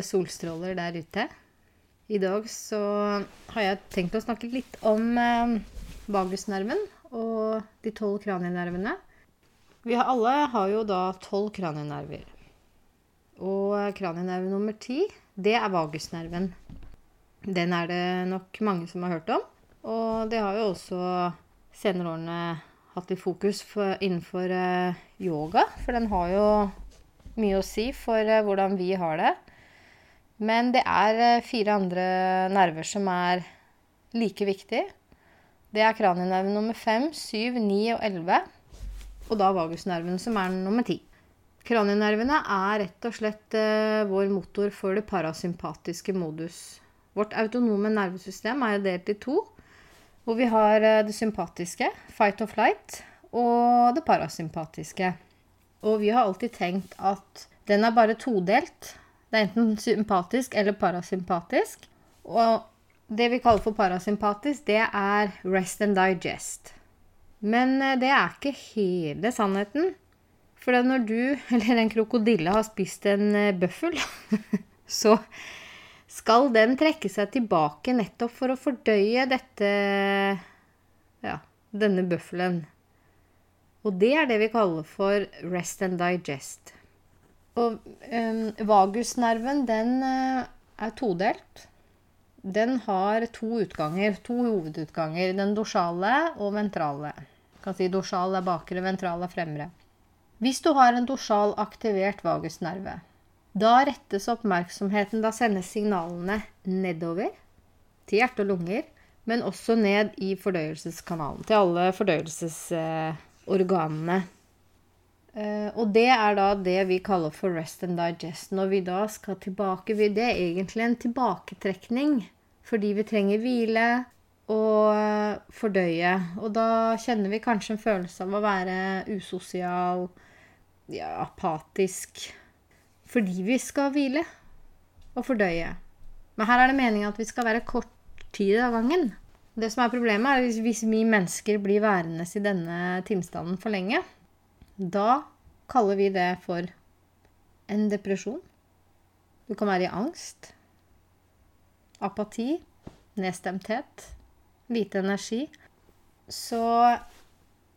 alle solstråler der ute. I dag så har jeg tenkt å snakke litt om eh, vagusnerven og de tolv kranienervene. Vi har, alle har jo da tolv kranienerver. Og kranienerve nummer ti, det er vagusnerven. Den er det nok mange som har hørt om. Og det har jo også senere årene hatt litt fokus for, innenfor eh, yoga, for den har jo mye å si for eh, hvordan vi har det. Men det er eh, fire andre nerver som er like viktige. Det er kranienerven nummer 5, 7, 9 og 11. Og da vagusnerven, som er nummer 10. Kranienervene er rett og slett uh, vår motor for det parasympatiske modus. Vårt autonome nervesystem er delt i to. Hvor vi har uh, det sympatiske, fight or flight, og det parasympatiske. Og vi har alltid tenkt at den er bare todelt. Det er enten sympatisk eller parasympatisk. Og det vi kaller for parasympatisk, det er rest and digest. Men eh, det er ikke hele sannheten. For når du, eller en krokodille, har spist en eh, bøffel, så skal den trekke seg tilbake nettopp for å fordøye dette Ja, denne bøffelen. Og det er det vi kaller for rest and digest. Og um, vagusnerven, den uh, er todelt. Den har to utganger, to hovedutganger. Den dorsale og ventrale. Jeg kan si dorsal er bakre, ventral er fremre. Hvis du har en dorsal aktivert vagusnerve, da rettes oppmerksomheten Da sendes signalene nedover til hjerte og lunger, men også ned i fordøyelseskanalen. Til alle fordøyelsesorganene. Uh, og det er da det vi kaller for rest and digest. Når vi da skal tilbake Det er egentlig en tilbaketrekning. Fordi vi trenger hvile og uh, fordøye. Og da kjenner vi kanskje en følelse av å være usosial, ja, apatisk. Fordi vi skal hvile og fordøye. Men her er det meninga at vi skal være kort tid av gangen. Det som er problemet, er at hvis vi mennesker blir værende i denne tilstanden for lenge da kaller vi det for en depresjon. Du kan være i angst, apati, nedstemthet, lite energi. Så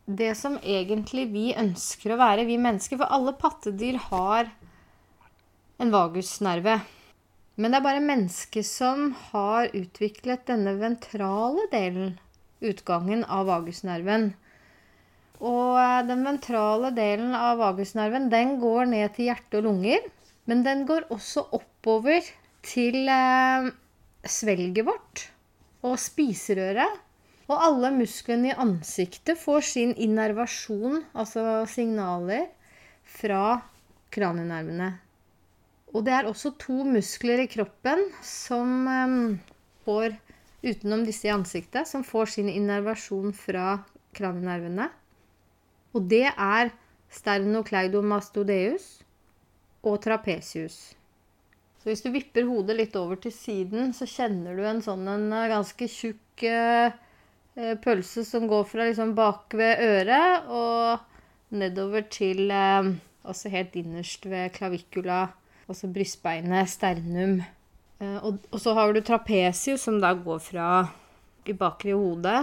det som egentlig vi ønsker å være, vi mennesker For alle pattedyr har en vagusnerve. Men det er bare mennesker som har utviklet denne ventrale delen, utgangen av vagusnerven. Og eh, den ventrale delen av vagusnerven den går ned til hjerte og lunger. Men den går også oppover til eh, svelget vårt og spiserøret. Og alle musklene i ansiktet får sin innervasjon, altså signaler, fra kranienervene. Og det er også to muskler i kroppen som eh, får, utenom disse i ansiktet, som får sin innervasjon fra kranienervene. Og det er sternocleidomastodeus og trapesius. Så hvis du vipper hodet litt over til siden, så kjenner du en sånn en eh, ganske tjukk eh, eh, pølse som går fra liksom bak ved øret og nedover til Altså helt innerst ved klavikula, altså brystbeinet, sternum. Og, og, så har du trapesius, som da går fra i bakre hodet,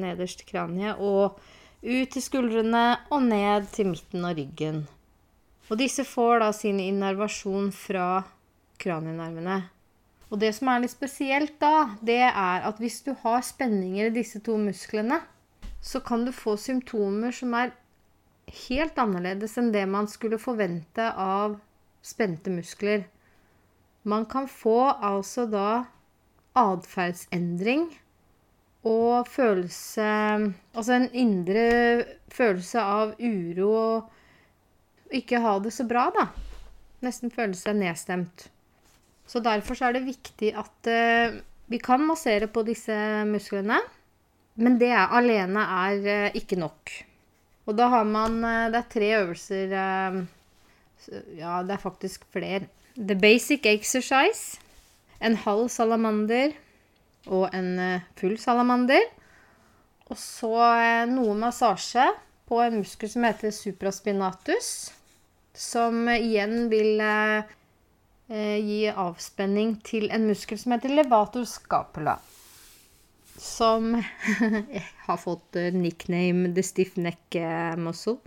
nederst kraniet, og ut til skuldrene og ned til midten av ryggen. Og disse får da sin innervasjon fra kranienervene. Og det som er litt spesielt da, det er at hvis du har spenninger i disse to musklene, så kan du få symptomer som er helt annerledes enn det man skulle forvente av spente muskler. Man kan få altså da atferdsendring og følelse Altså en indre følelse av uro og ikke ha det så bra, da. Nesten føle seg nedstemt. Så derfor så er det viktig at uh, vi kan massere på disse musklene. Men det er, alene er uh, ikke nok. Og da har man uh, Det er tre øvelser Ja, det er faktisk flere. The basic exercise. En halv salamander og en eh, full salamander. Og så eh, noe massasje på en muskel som heter supraspinatus. Som igjen vil eh, gi avspenning til en muskel som heter levator scapula. Som har fått eh, nickname the stiff neck eh, muscle.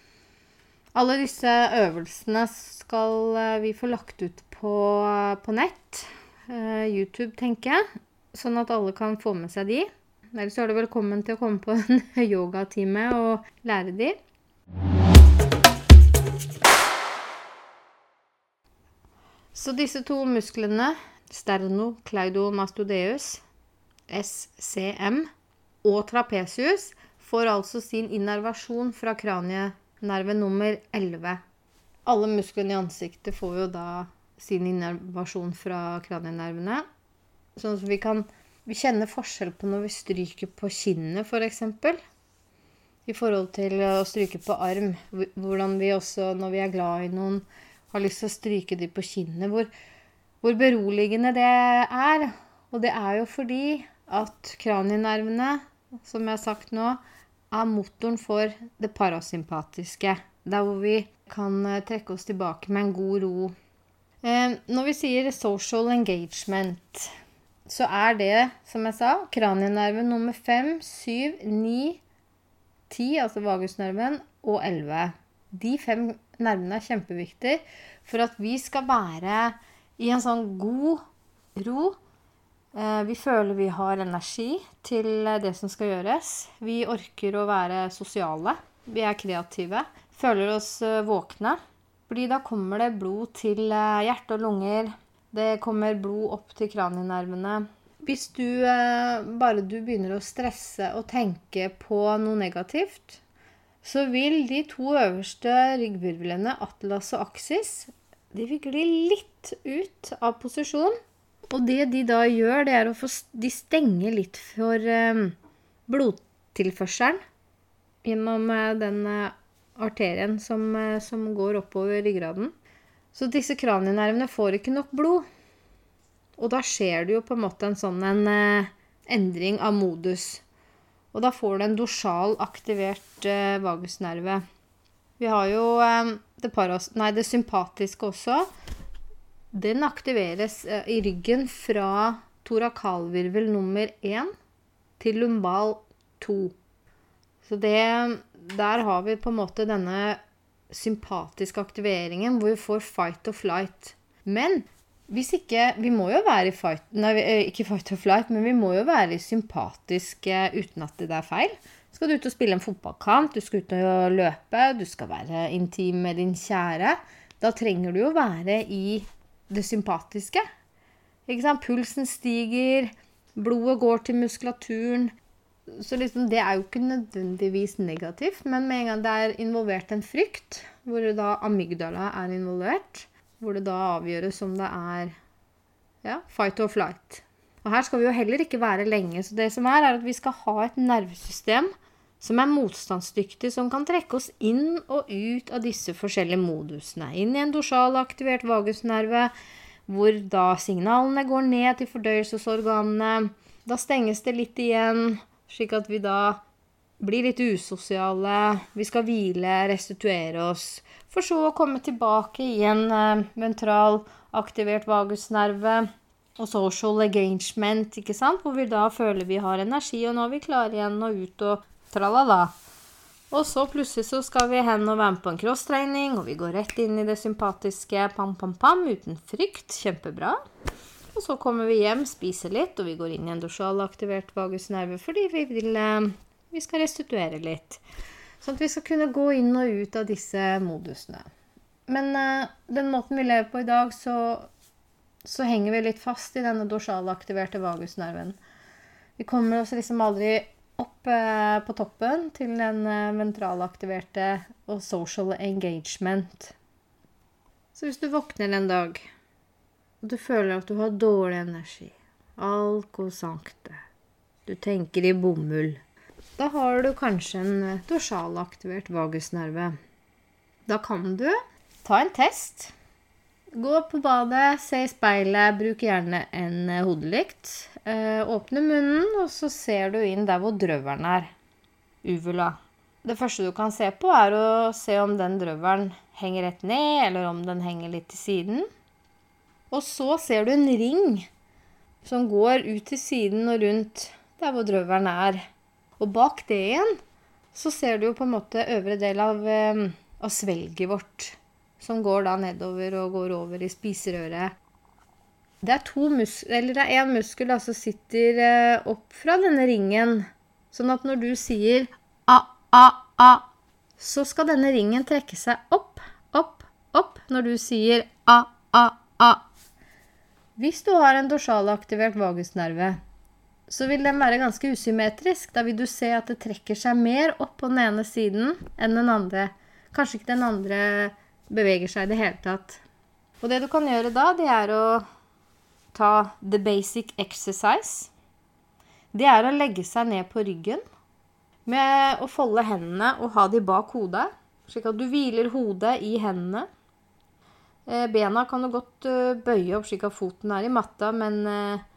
Alle disse øvelsene skal eh, vi få lagt ut på, på nett. Eh, YouTube, tenker jeg. Sånn at alle kan få med seg de. Ellers er du velkommen til å komme på en yogatime og lære de. Så disse to musklene, sternocleidomastodeus, SCM, og trapesius, får altså sin innervasjon fra kranienerve nummer 11. Alle musklene i ansiktet får jo da sin innervasjon fra kranienervene. Sånn at vi kan vi kjenner forskjell på når vi stryker på kinnet, f.eks. For. I forhold til å stryke på arm. Hvordan vi også, når vi er glad i noen, har lyst til å stryke dem på kinnet. Hvor, hvor beroligende det er. Og det er jo fordi at kranienervene, som jeg har sagt nå, er motoren for det parasympatiske. Der hvor vi kan eh, trekke oss tilbake med en god ro. Eh, når vi sier social engagement, så er det, som jeg sa, kranienerven nummer 5, 7, 9, 10, altså vagusnerven, og 11. De fem nervene er kjempeviktige for at vi skal være i en sånn god ro. Eh, vi føler vi har energi til det som skal gjøres. Vi orker å være sosiale. Vi er kreative. Føler oss eh, våkne. Fordi da kommer det blod til eh, hjerte og lunger. Det kommer blod opp til kranienervene. Hvis du bare du begynner å stresse og tenke på noe negativt, så vil de to øverste ryggvirvlene, atlas og aksis, de vil gli litt ut av posisjon. Og det de da gjør, det er å få De stenger litt for um, blodtilførselen gjennom uh, den arterien som, som, går oppover ryggraden. Så disse kranienervene får ikke nok blod. Og da skjer det jo på en måte en sånn en endring av modus. Og da får du en dorsal aktivert eh, vagusnerve. Vi har jo eh, det, paras, nei, det, sympatiske også. Den aktiveres eh, i ryggen fra torakalvirvel nummer 1 til lumbal 2. Så det Der har vi på en måte denne sympatiske aktiveringen hvor vi får fight or flight. Men hvis ikke Vi må jo være i fight Nei, eh, ikke fight or flight, men vi må jo være sympatiske uten at det er feil. Skal du ut og spille en fotballkamp, du skal ut og løpe, du skal være intim med din kjære. Da trenger du jo være i det sympatiske. Pulsen stiger, blodet går til muskulaturen. Så liksom, det er jo ikke nødvendigvis negativt, men med en gang det er involvert en frykt, hvor da amygdala er involvert, hvor det da avgjøres om det er ja, fight or flight. Og her skal vi jo heller ikke være lenge. Så det som er, er at vi skal ha et nervesystem som er motstandsdyktig, som kan trekke oss inn og ut av disse forskjellige modusene. Inn i en dorsalaktivert vagusnerve, hvor da signalene går ned til fordøyelsesorganene. Da stenges det litt igjen, slik at vi da blir litt usosiale. Vi skal hvile, restituere oss. For så å komme tilbake i en mentral, ventral aktivert vagusnerve og social engagement, ikke sant? hvor vi da føler vi har energi, og nå er vi klare igjen og ut og tralala. Og så plutselig så skal vi hen og være med på en crosstrening, og vi går rett inn i det sympatiske pam-pam-pam uten frykt. Kjempebra. Og så kommer vi hjem, spiser litt, og vi går inn i en dorsalaktivert vagusnerve fordi vi vil uh, Vi skal restituere litt. Sånn at vi skal kunne gå inn og ut av disse modusene. Men uh, den måten vi lever på i dag, så, så henger vi litt fast i denne dorsalaktiverte vagusnerven. Vi kommer oss liksom aldri opp uh, på toppen til den uh, ventralaktiverte og social engagement. Så hvis du våkner en dag og du føler at du har dårlig energi, alkosankte, du tenker i bomull da har du kanskje en eh, dorsalaktivert vagusnerve. Da kan du ta en test. Gå på badet, se i speilet, bruk gjerne en eh, hodelykt. Eh, åpne munnen, og så ser du inn der hvor drøvelen er. Uvula. Det første du kan se på, er å se om den drøvelen henger rett ned, eller om den henger litt til siden. Og så ser du en ring som går ut til siden og rundt der hvor drøvelen er. Og bak det igjen så ser du jo på en måte øvre del av, eh, av svelget vårt. Som går da nedover og går over i spiserøret. Det er to mus muskel da, som sitter eh, opp fra denne ringen. Sånn at når du sier a, a, a, så skal denne ringen trekke seg opp, opp, opp når du sier a, a, a. Hvis du har en dorsalaktivert vagusnerve, så vil den være ganske usymmetrisk. Da vil du se at det trekker seg mer opp på den ene siden enn den andre. Kanskje ikke den andre beveger seg i det hele tatt. Og det du kan gjøre da, det er å ta the basic exercise. Det er å legge seg ned på ryggen med å folde hendene og ha de bak hodet, slik at du hviler hodet i hendene. Eh, bena kan du godt eh, bøye opp slik at foten er i matta, men eh,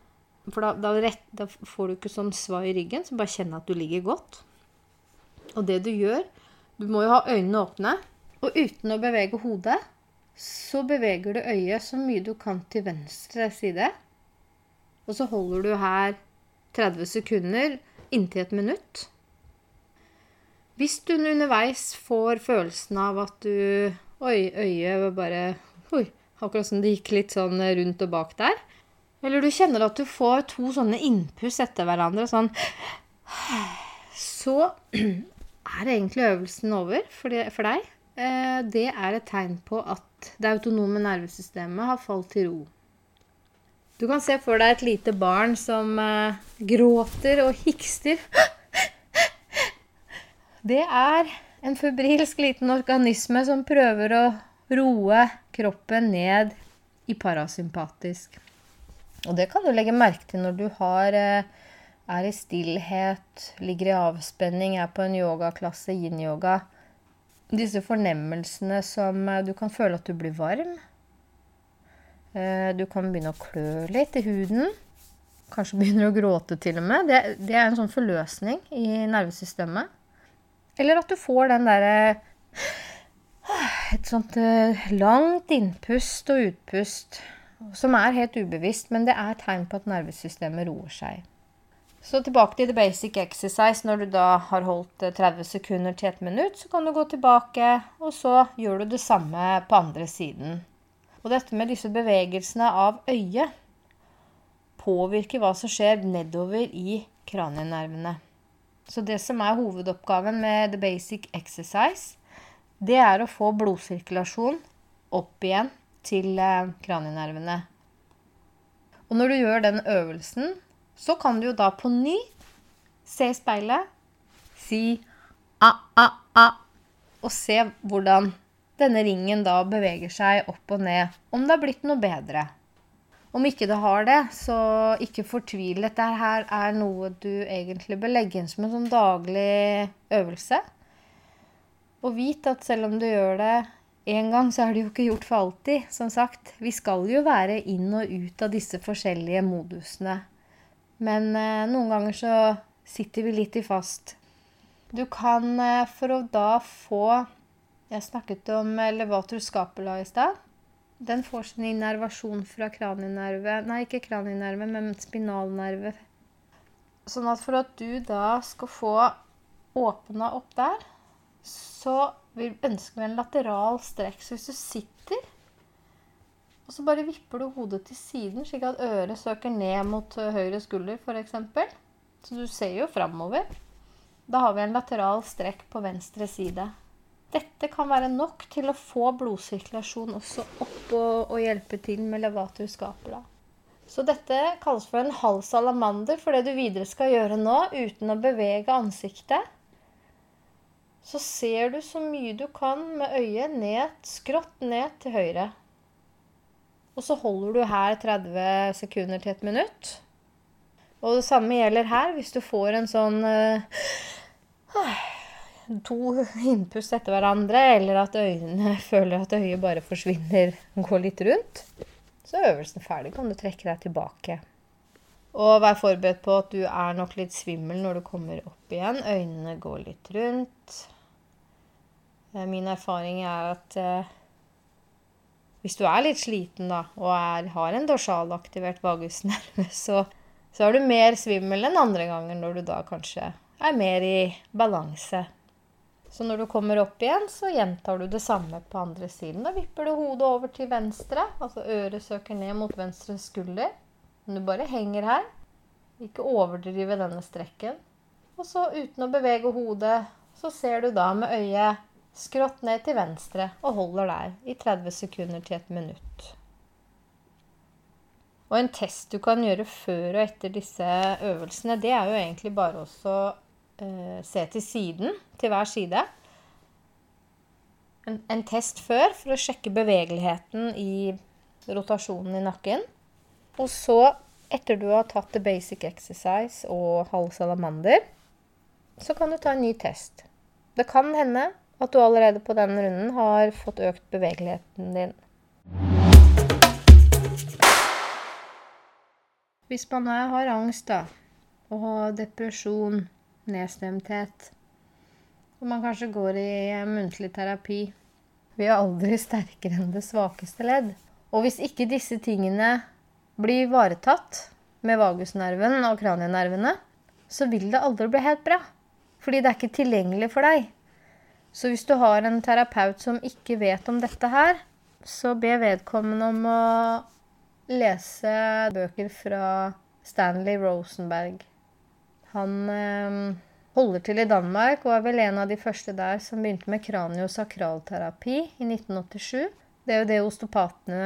For da, da, rett, da får du ikke sånn svai i ryggen, så bare kjenn at du ligger godt. Og det du gjør Du må jo ha øynene åpne, og uten å bevege hodet, så beveger du øyet så mye du kan til venstre side. Og så holder du her 30 sekunder inntil et minutt. Hvis du underveis får følelsen av at du Oi, øyet bare Oi, akkurat som det gikk litt sånn rundt og bak der. Eller du kjenner at du får to sånne innpuss etter hverandre, sånn Så er egentlig øvelsen over for, deg. Eh, det er et tegn på at det autonome nervesystemet har falt til ro. Du kan se for deg et lite barn som eh, gråter og hikster. Det er en febrilsk liten organisme som prøver å roe kroppen ned i parasympatisk. Og det kan du legge merke til når du har, eh, er i stillhet, ligger i avspenning, er på en yogaklasse, yin-yoga. Disse fornemmelsene som eh, du kan føle at du blir varm. Eh, du kan begynne å klø litt i huden. Kanskje begynner å gråte til og med. Det, det er en sånn forløsning i nervesystemet. Eller at du får den derre Et sånt eh, langt innpust og utpust som er helt ubevisst, men det er tegn på at nervesystemet roer seg. Så tilbake til the basic exercise. Når du da har holdt 30 eh, sekunder til et minutt, så kan du gå tilbake, og så gjør du det samme på andre siden. Og dette med disse bevegelsene av øyet påvirker hva som skjer nedover i kranienervene. Så det som er hovedoppgaven med the basic exercise, det er å få blodsirkulasjon opp igjen til kraninervene. kranienervene. Og når du gjør den øvelsen, så kan du jo da på ny se i speilet, si a-a-a, og se hvordan denne ringen da beveger seg opp og ned. Om det har blitt noe bedre. Om ikke det har det, så ikke fortvil. Dette her er noe du egentlig bør legge inn som en sånn daglig øvelse. Og vit at selv om du gjør det én gang, så er det jo ikke gjort for alltid. Som sagt, vi skal jo være inn og ut av disse forskjellige modusene. Men eh, noen ganger så sitter vi litt i fast. Du kan, eh, for å da få Jeg snakket om levator scapula i stad. Den får sin innervasjon fra kranienerve Nei, ikke kranienerve, men spinalnerve. Sånn at for at du da skal få åpna opp der, så vil ønske vi en lateral strekk. Så hvis du sitter, og så bare vipper du hodet til siden, slik at øret søker ned mot eh, høyre skulder, f.eks. Så du ser jo framover. Da har vi en lateral strekk på venstre side. Dette kan være nok til å få blodsirkulasjon også opp og, og hjelpe til med levator scapula. Så dette kalles for en halv salamander for det du videre skal gjøre nå uten å bevege ansiktet så ser du så mye du kan med øyet ned, skrått ned til høyre. Og så holder du her 30 sekunder til et minutt. Og det samme gjelder her. Hvis du får en sånn uh, To innpust etter hverandre, eller at øynene føler at øyet bare forsvinner, går litt rundt, så er øvelsen ferdig. Kan du trekke deg tilbake. Og vær forberedt på at du er nok litt svimmel når du kommer opp igjen. Øynene går litt rundt. Eh, min erfaring er at eh, Hvis du er litt sliten da, og er, har en dorsalaktivert vagusnerve, så, så er du mer svimmel enn andre ganger når du da kanskje er mer i balanse. Så når du kommer opp igjen, så gjentar du det samme på andre siden. Da vipper du hodet over til venstre, altså øret søker ned mot venstre skulder. Men du bare henger her. Ikke overdrive denne strekken. Og så uten å bevege hodet, så ser du da med øyet skrått ned til venstre og holder der i 30 sekunder til et minutt. Og en test du kan gjøre før og etter disse øvelsene, det er jo egentlig bare å eh, se til siden, til hver side. En, en, test før for å sjekke bevegeligheten i rotasjonen i nakken. Og så, etter du har tatt the basic exercise og halv salamander, så kan du ta en ny test. Det kan hende at du allerede på den runden har fått økt bevegeligheten din. Hvis man har angst da, og depresjon, nedstemthet, og man kanskje går i muntlig terapi Vi er aldri sterkere enn det svakeste ledd. Og hvis ikke disse tingene blir ivaretatt med vagusnerven og kranienervene, så vil det aldri bli helt bra. Fordi det er ikke tilgjengelig for deg. Så hvis du har en terapeut som ikke vet om dette her, så be vedkommende om å lese bøker fra Stanley Rosenberg. Han eh, holder til i Danmark og er vel en av de første der som begynte med kraniosakralterapi i 1987. Det er jo det osteopatene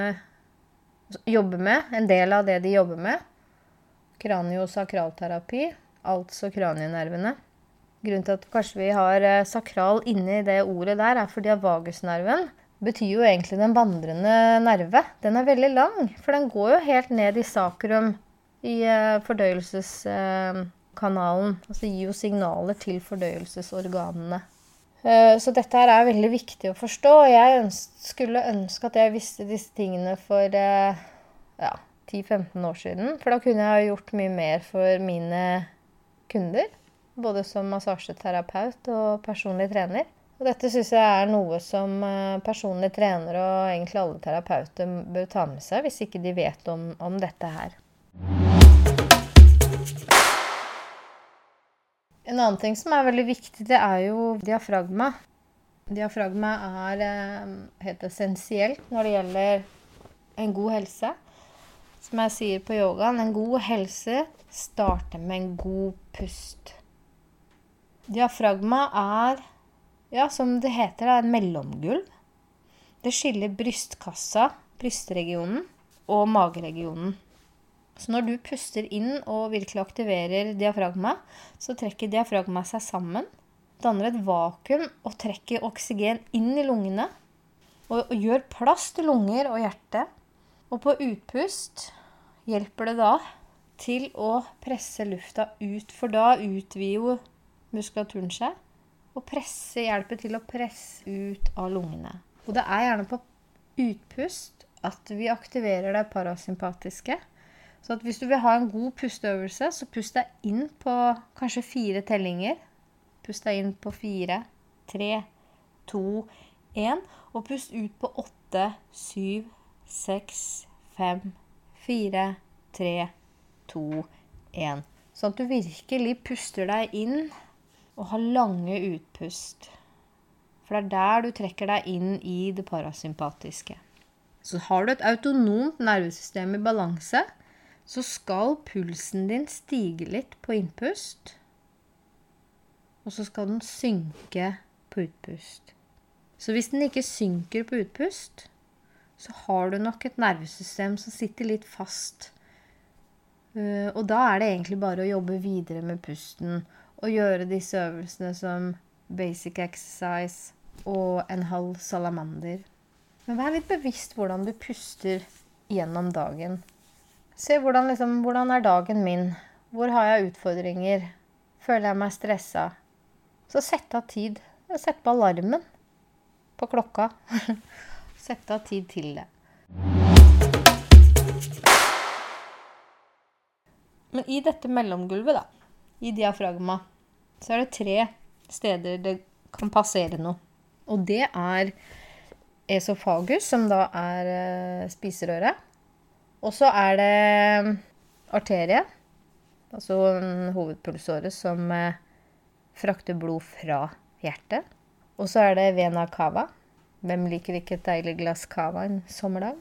jobber med. En del av det de jobber med. Kraniosakralterapi, altså kranienervene. Grunnen til at kanskje vi har eh, sakral inni det ordet der, er fordi at vagusnerven betyr jo egentlig den vandrende nerve. Den er veldig lang, for den går jo helt ned i sakrum i eh, fordøyelseskanalen. Altså gir jo signaler til fordøyelsesorganene. Eh, så dette her er veldig viktig å forstå. Jeg skulle ønske at jeg visste disse tingene for ja, 10-15 år siden. For da kunne jeg gjort mye mer for mine kunder både som massasjeterapeut og personlig trener. Og dette syns jeg er noe som eh, personlig trener og egentlig alle terapeuter bør ta med seg, hvis ikke de vet om, om dette her. En annen ting som er veldig viktig, det er jo diafragma. Diafragma er eh, helt essensielt når det gjelder en god helse. Som jeg sier på yogaen, en god helse starter med en god pust. Diafragma er, ja, som det heter, en mellomgulv. Det skiller brystkassa, brystregionen, og mageregionen. Så når du puster inn og virkelig aktiverer diafragma, så trekker diafragma seg sammen, danner et vakuum og trekker oksygen inn i lungene. Og, gjør plass til lunger og hjerte. Og på utpust hjelper det da til å presse lufta ut, for da utvider jo muskulaturen seg. Og presse hjelper til å presse ut av lungene. Og det er gjerne på utpust at vi aktiverer det parasympatiske. Så at hvis du vil ha en god pusteøvelse, så pust deg inn på kanskje fire tellinger. Pust deg inn på fire, tre, to, én. Og pust ut på åtte, syv, seks, fem, fire, tre, to, én. Sånn at du virkelig puster deg inn og ha lange utpust. For det er der du trekker deg inn i det parasympatiske. Så har du et autonomt nervesystem i balanse, så skal pulsen din stige litt på innpust. Og så skal den synke på utpust. Så hvis den ikke synker på utpust, så har du nok et nervesystem som sitter litt fast. Eh, og da er det egentlig bare å jobbe videre med pusten å gjøre disse øvelsene som basic exercise og en halv salamander. Men vær litt bevisst hvordan du puster gjennom dagen. Se hvordan, liksom, hvordan er dagen min? Hvor har jeg utfordringer? Føler jeg meg stressa? Så sett av tid. Sett på alarmen på klokka. Sett av tid til det. Men i dette mellomgulvet, da, i diafragma, så er det tre steder det kan passere noe. Og det er esofagus, som da er eh, spiserøret. Og så er det arterie, altså hovedpulsåret som eh, frakter blod fra hjertet. Og så er det vena cava. Hvem liker ikke et deilig glass cava en sommerdag?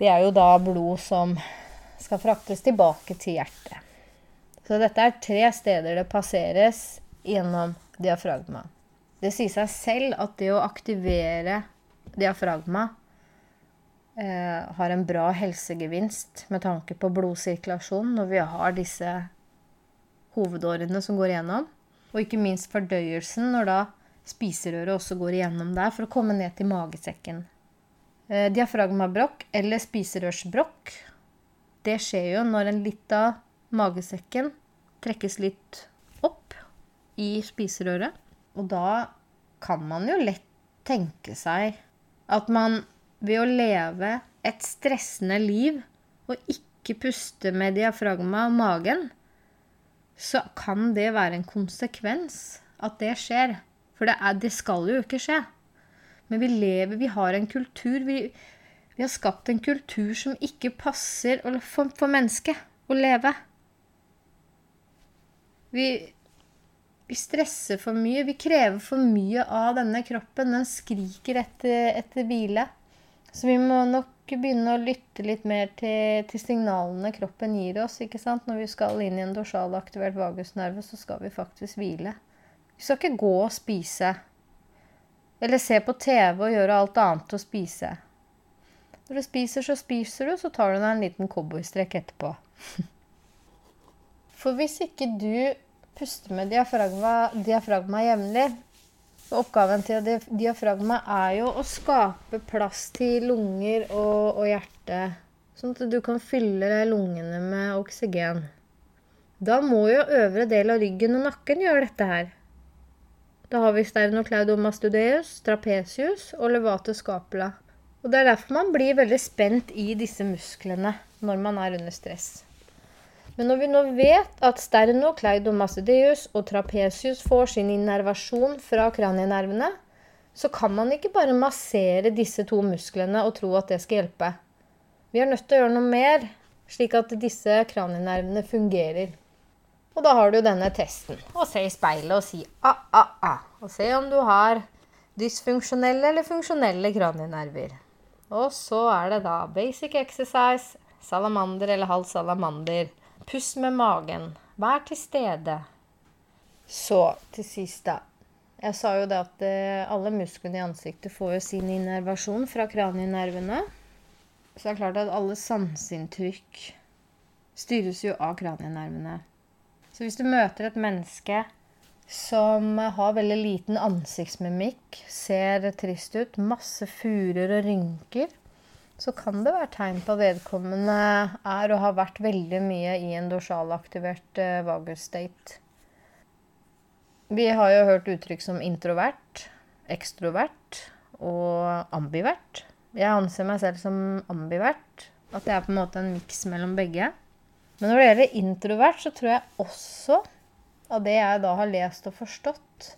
Det er jo da blod som skal fraktes tilbake til hjertet. Så dette er tre steder det passeres gjennom diafragma. Det sier seg selv at det å aktivere diafragma eh, har en bra helsegevinst med tanke på blodsirkulasjon når vi har disse hovedårene som går igjennom. Og ikke minst fordøyelsen når da spiserøret også går igjennom der for å komme ned til magesekken. Eh, diafragmabrokk eller spiserørsbrokk, det skjer jo når en litt av magesekken trekkes litt opp i spiserøret. Og da kan man jo lett tenke seg at man ved å leve et stressende liv og ikke puste med diafragma og magen, så kan det være en konsekvens at det skjer. For det, er, det skal jo ikke skje. Men vi lever, vi har en kultur vi, vi har skapt en kultur som ikke passer for, for mennesket å leve. Vi, vi stresser for mye. Vi krever for mye av denne kroppen. Den skriker etter, etter hvile. Så vi må nok begynne å lytte litt mer til, til, signalene kroppen gir oss. ikke sant? Når vi skal inn i en dorsalaktivert vagusnerve, så skal vi faktisk hvile. Vi skal ikke gå og spise. Eller se på TV og gjøre alt annet å spise. Når du spiser, så spiser du, så tar du deg en liten cowboystrekk etterpå. For hvis ikke du puster med diafragma, diafragma jevnlig. Oppgaven til diafragma er jo å skape plass til lunger og, og hjerte, sånn at du kan fylle lungene med oksygen. Da må jo øvre del av ryggen og nakken gjøre dette her. Da har vi sternocleidomastudeus, trapesius og levate scapula. Og Det er derfor man blir veldig spent i disse musklene når man er under stress. Men når vi nå vet at sternocleidomastoideus og trapesius får sin innervasjon fra kranienervene, så kan man ikke bare massere disse to musklene og tro at det skal hjelpe. Vi er nødt til å gjøre noe mer, slik at disse kranienervene fungerer. Og da har du denne testen. Og se i speilet og si ah, ah, ah. Og se om du har dysfunksjonelle eller funksjonelle kranienerver. Og så er det da basic exercise, salamander eller halv salamander. Pust med magen. Vær til stede. Så til sist, da. Jeg sa jo det at eh, alle musklene i ansiktet får jo sin innervasjon fra kranienervene. Så det er klart at alle sanseinntrykk styres jo av kranienervene. Så hvis du møter et menneske som har veldig liten ansiktsmimikk, ser trist ut, masse furer og rynker, så kan det være tegn på at vedkommende er og har vært veldig mye i en dorsalaktivert uh, vagus state. Vi har jo hørt uttrykk som introvert, ekstrovert og ambivert. Jeg anser meg selv som ambivert. At jeg er på en måte en miks mellom begge. Men når det gjelder introvert, så tror jeg også, av det jeg da har lest og forstått,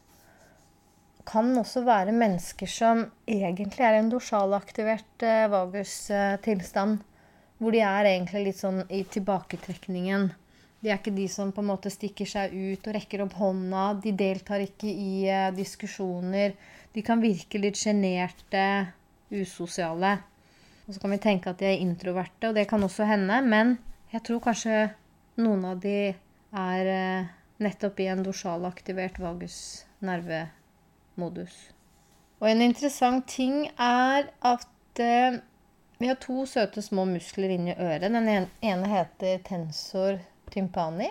kan også være mennesker som egentlig er i en dorsalaktivert eh, vagustilstand. Hvor de er egentlig litt sånn i tilbaketrekningen. De er ikke de som på en måte stikker seg ut og rekker opp hånda. De deltar ikke i eh, diskusjoner. De kan virke litt sjenerte, usosiale. Og så kan vi tenke at de er introverte, og det kan også hende. Men jeg tror kanskje noen av de er uh, nettopp i en dorsalaktivert vagusnerve modus. Og en interessant ting er at eh, vi har to søte små muskler inni øret. Den ene heter tensor tympani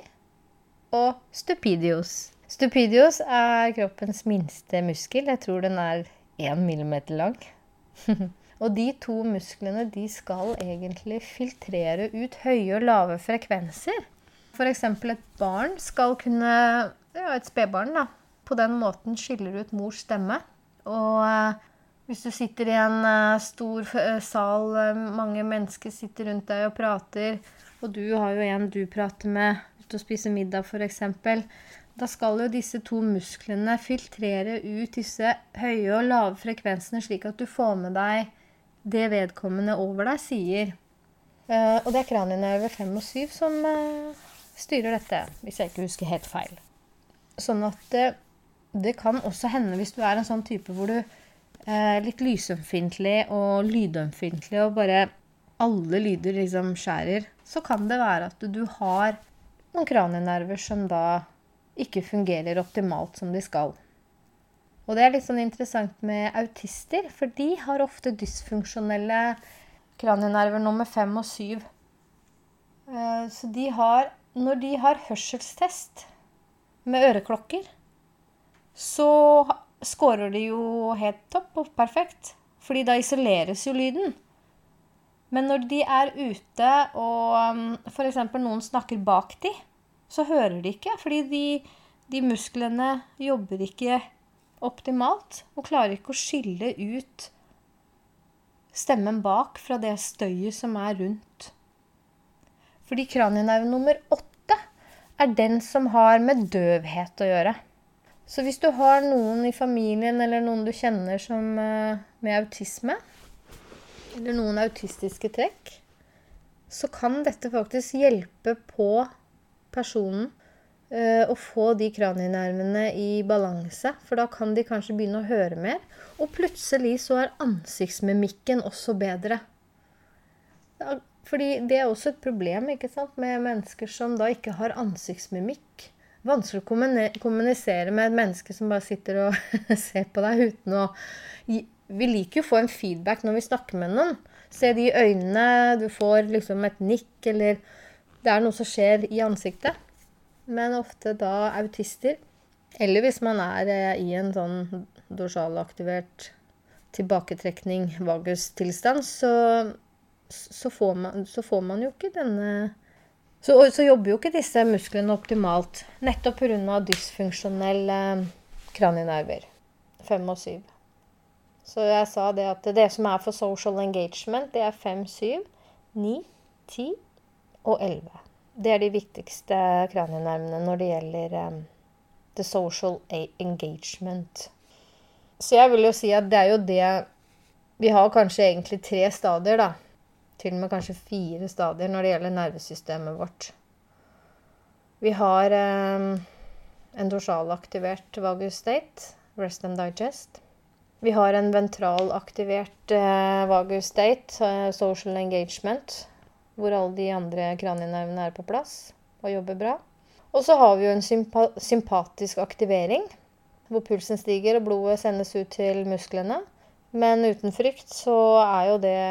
og stupidius. Stupidius er kroppens minste muskel. Jeg tror den er én millimeter lang. og de to musklene de skal egentlig filtrere ut høye og lave frekvenser. F.eks. et barn skal kunne Ja, et spedbarn, da på den måten skiller ut mors stemme. Og eh, hvis du sitter i en eh, stor eh, sal, mange mennesker sitter rundt deg og prater, og du har jo en du prater med ute og spiser middag f.eks., Da skal jo disse to musklene filtrere ut disse høye og lave frekvensene, slik at du får med deg det vedkommende over deg sier. Og det er kranienerve 5 og 7 som styrer dette, hvis jeg ikke husker helt feil. Sånn at det kan også hende hvis du er en sånn type hvor du er litt lysømfintlig og lydømfintlig og bare alle lyder liksom skjærer, så kan det være at du har noen kranienerver som da ikke fungerer optimalt som de skal. Og det er litt sånn interessant med autister, for de har ofte dysfunksjonelle kranienerver nummer fem og syv. Eh, så de har Når de har hørselstest med øreklokker, så scorer de jo helt topp og perfekt. Fordi da isoleres jo lyden. Men når de er ute og um, f.eks. noen snakker bak de, så hører de ikke. Fordi de, de musklene jobber ikke optimalt og klarer ikke å skille ut stemmen bak fra det støyet som er rundt. Fordi kranienerve nummer åtte er den som har med døvhet å gjøre. Så hvis du har noen i familien eller noen du kjenner som, eh, med autisme, eller noen autistiske trekk, så kan dette faktisk hjelpe på personen uh, å få de kranienervene i balanse. For da kan de kanskje begynne å høre mer. Og plutselig så er ansiktsmimikken også bedre. Fordi det er også et problem ikke sant, med mennesker som da ikke har ansiktsmimikk. Vanskelig å kommunisere med et menneske som bare sitter og ser på deg uten å Vi liker jo å få en feedback når vi snakker med noen. Se de øynene, du får liksom et nikk, eller det er noe som skjer i ansiktet. Men ofte da autister. Eller hvis man er eh, i en sånn dorsalaktivert tilbaketrekning, vagustilstand, så, så, får man, så får man jo ikke denne så, så, jobber jo ikke disse musklene optimalt. Nettopp pga. dysfunksjonelle eh, kranienerver. Fem og syv. Så jeg sa det at det som er for social engagement, det er fem, syv, ni, ti og 11. Det er de viktigste kranienervene når det gjelder um, the social engagement. Så jeg vil jo si at det er jo det Vi har kanskje egentlig tre stadier, da. Til og med kanskje fire stadier når det gjelder nervesystemet vårt. Vi har eh, en dorsalaktivert vagus state, rest and digest. Vi har en ventralaktivert eh, vagus state, eh, social engagement, hvor alle de andre kranienervene er på plass og jobber bra. Og så har vi jo en sympa sympatisk aktivering, hvor pulsen stiger og blodet sendes ut til musklene. Men uten frykt så er jo det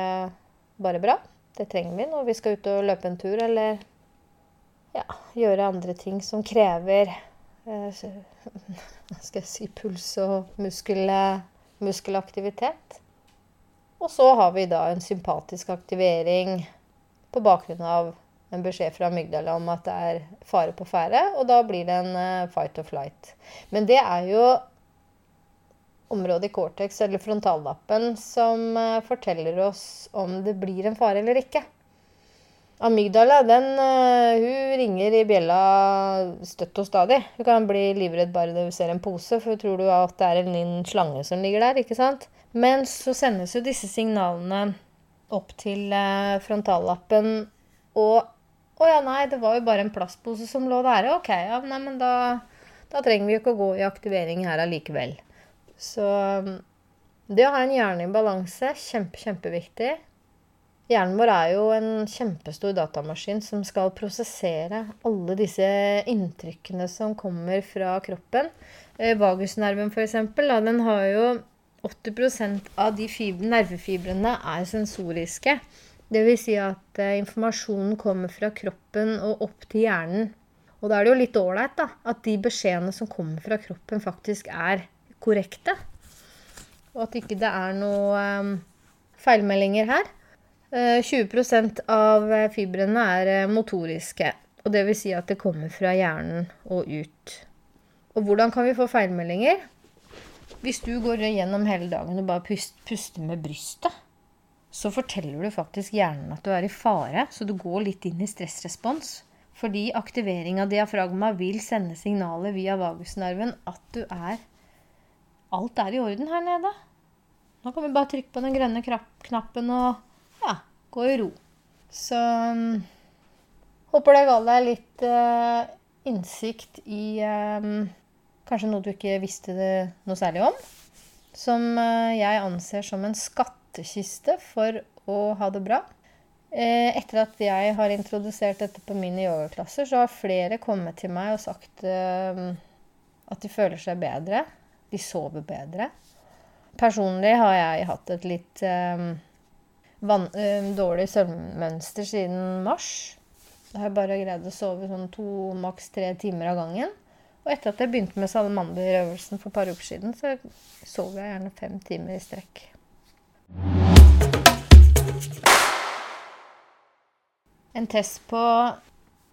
bare bra. Det trenger vi når vi skal ut og løpe en tur eller ja, gjøre andre ting som krever eh, skal jeg si puls og muskel, muskelaktivitet. Og så har vi da en sympatisk aktivering på bakgrunn av en beskjed fra amygdala om at det er fare på ferde, og da blir det en uh, fight or flight. Men det er jo området i cortex, eller frontallappen, som uh, forteller oss om det blir en fare eller ikke. Amygdala den, uh, hun ringer i bjella støtt og stadig. Hun kan bli livredd bare du ser en pose, for tror du at det er en liten slange som ligger der. ikke sant? Men så sendes jo disse signalene opp til eh, frontallappen. Og Å ja, nei, det var jo bare en plastpose som lå der. Ok, ja, nei, men da, da trenger vi jo ikke å gå i aktivering her allikevel. Så mm, det å ha en hjerne i balanse, kjempe, kjempeviktig. Hjernen vår er jo en kjempestor datamaskin som skal prosessere alle disse inntrykkene som kommer fra kroppen. Eh, vagusnerven, f.eks., den har jo 80% av de nervefibrene er sensoriske. Dvs. Si at eh, informasjonen kommer fra kroppen og opp til hjernen. Og da er det jo litt ålreit at de beskjedene som kommer fra kroppen, faktisk er korrekte. Og at ikke det er noe um, feilmeldinger her. Uh, 20% av fibrene er motoriske. Og det vil si at det kommer fra hjernen og ut. Og hvordan kan vi få feilmeldinger? Hvis du går gjennom hele dagen og bare puster med brystet, så forteller du faktisk hjernen at du er i fare, så du går litt inn i stressrespons. Fordi aktivering av diafragma vil sende signaler via vagusnerven at du er Alt er i orden her nede. Nå kan vi bare trykke på den grønne knappen og ja, gå i ro. Så um, håper det ga deg litt uh, innsikt i um, kanskje noe du ikke visste noe særlig om. Som uh, jeg anser som en skattkiste for å ha det bra. Eh, etter at jeg har introdusert dette på mine yogaklasser, så har flere kommet til meg og sagt at de føler seg bedre. De sover bedre. Personlig har jeg hatt et litt eh, van, dårlig søvnmønster siden mars. Da har jeg bare greid å sove sånn to, maks tre timer av gangen. Og etter at jeg begynte med salamanderøvelsen for et par uker siden, så sov jeg gjerne fem timer i strekk. en test på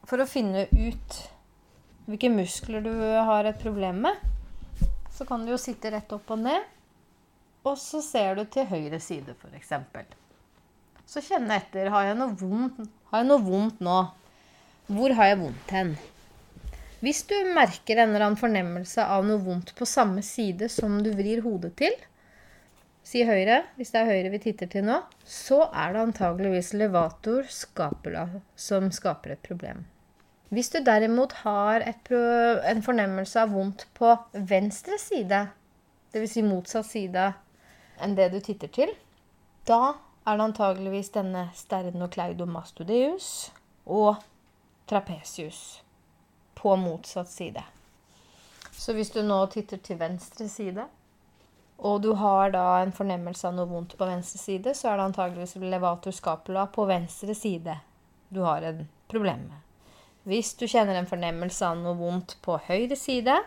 For å finne ut hvilke muskler du har et problem med, så kan du jo sitte rett opp og ned, og så ser du til høyre side, f.eks. Så kjenne etter. Har jeg vondt, har jeg noe vondt nå? Hvor har jeg vondt hen? Hvis du merker en eller annen fornemmelse av noe vondt på samme side som du vrir hodet til, si høyre, hvis det er høyre vi titter til nå, så er det antageligvis levator scapula som skaper et problem. Hvis du derimot har en fornemmelse av vondt på venstre side, dvs. Si motsatt side enn det du titter til, da er det antageligvis denne sternocleidomastodeus og trapesius på motsatt side. Så hvis du nå titter til venstre side, og du har da en fornemmelse av noe vondt på venstre side, så er det antageligvis levator scapula på venstre side du har en problem med. Hvis du kjenner en fornemmelse av noe vondt på høyre side,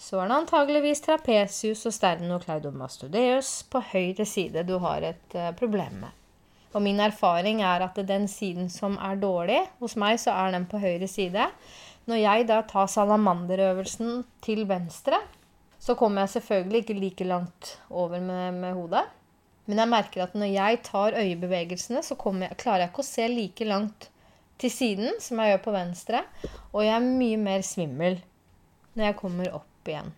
så er det antageligvis trapesius og sternocleidomastodeus på høyre side du har et uh, problem med. Og min erfaring er at den siden som er dårlig, hos meg så er den på høyre side. Når jeg da tar salamanderøvelsen til venstre, så kommer jeg selvfølgelig ikke like langt over med, med hodet. Men jeg merker at når jeg tar øyebevegelsene, så jeg, klarer jeg ikke å se like langt til siden som jeg gjør på venstre. Og jeg er mye mer svimmel når jeg kommer opp igjen.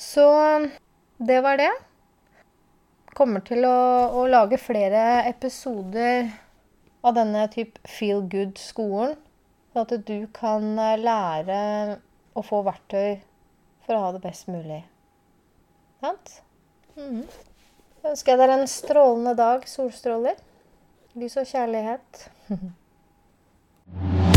Så det var det. Kommer til å, å lage flere episoder av denne type feel good-skolen så at du kan eh, lære å få verktøy for å ha det best mulig. Sant? Mm. Jeg ønsker jeg dere en strålende dag, solstråler, lys og kjærlighet.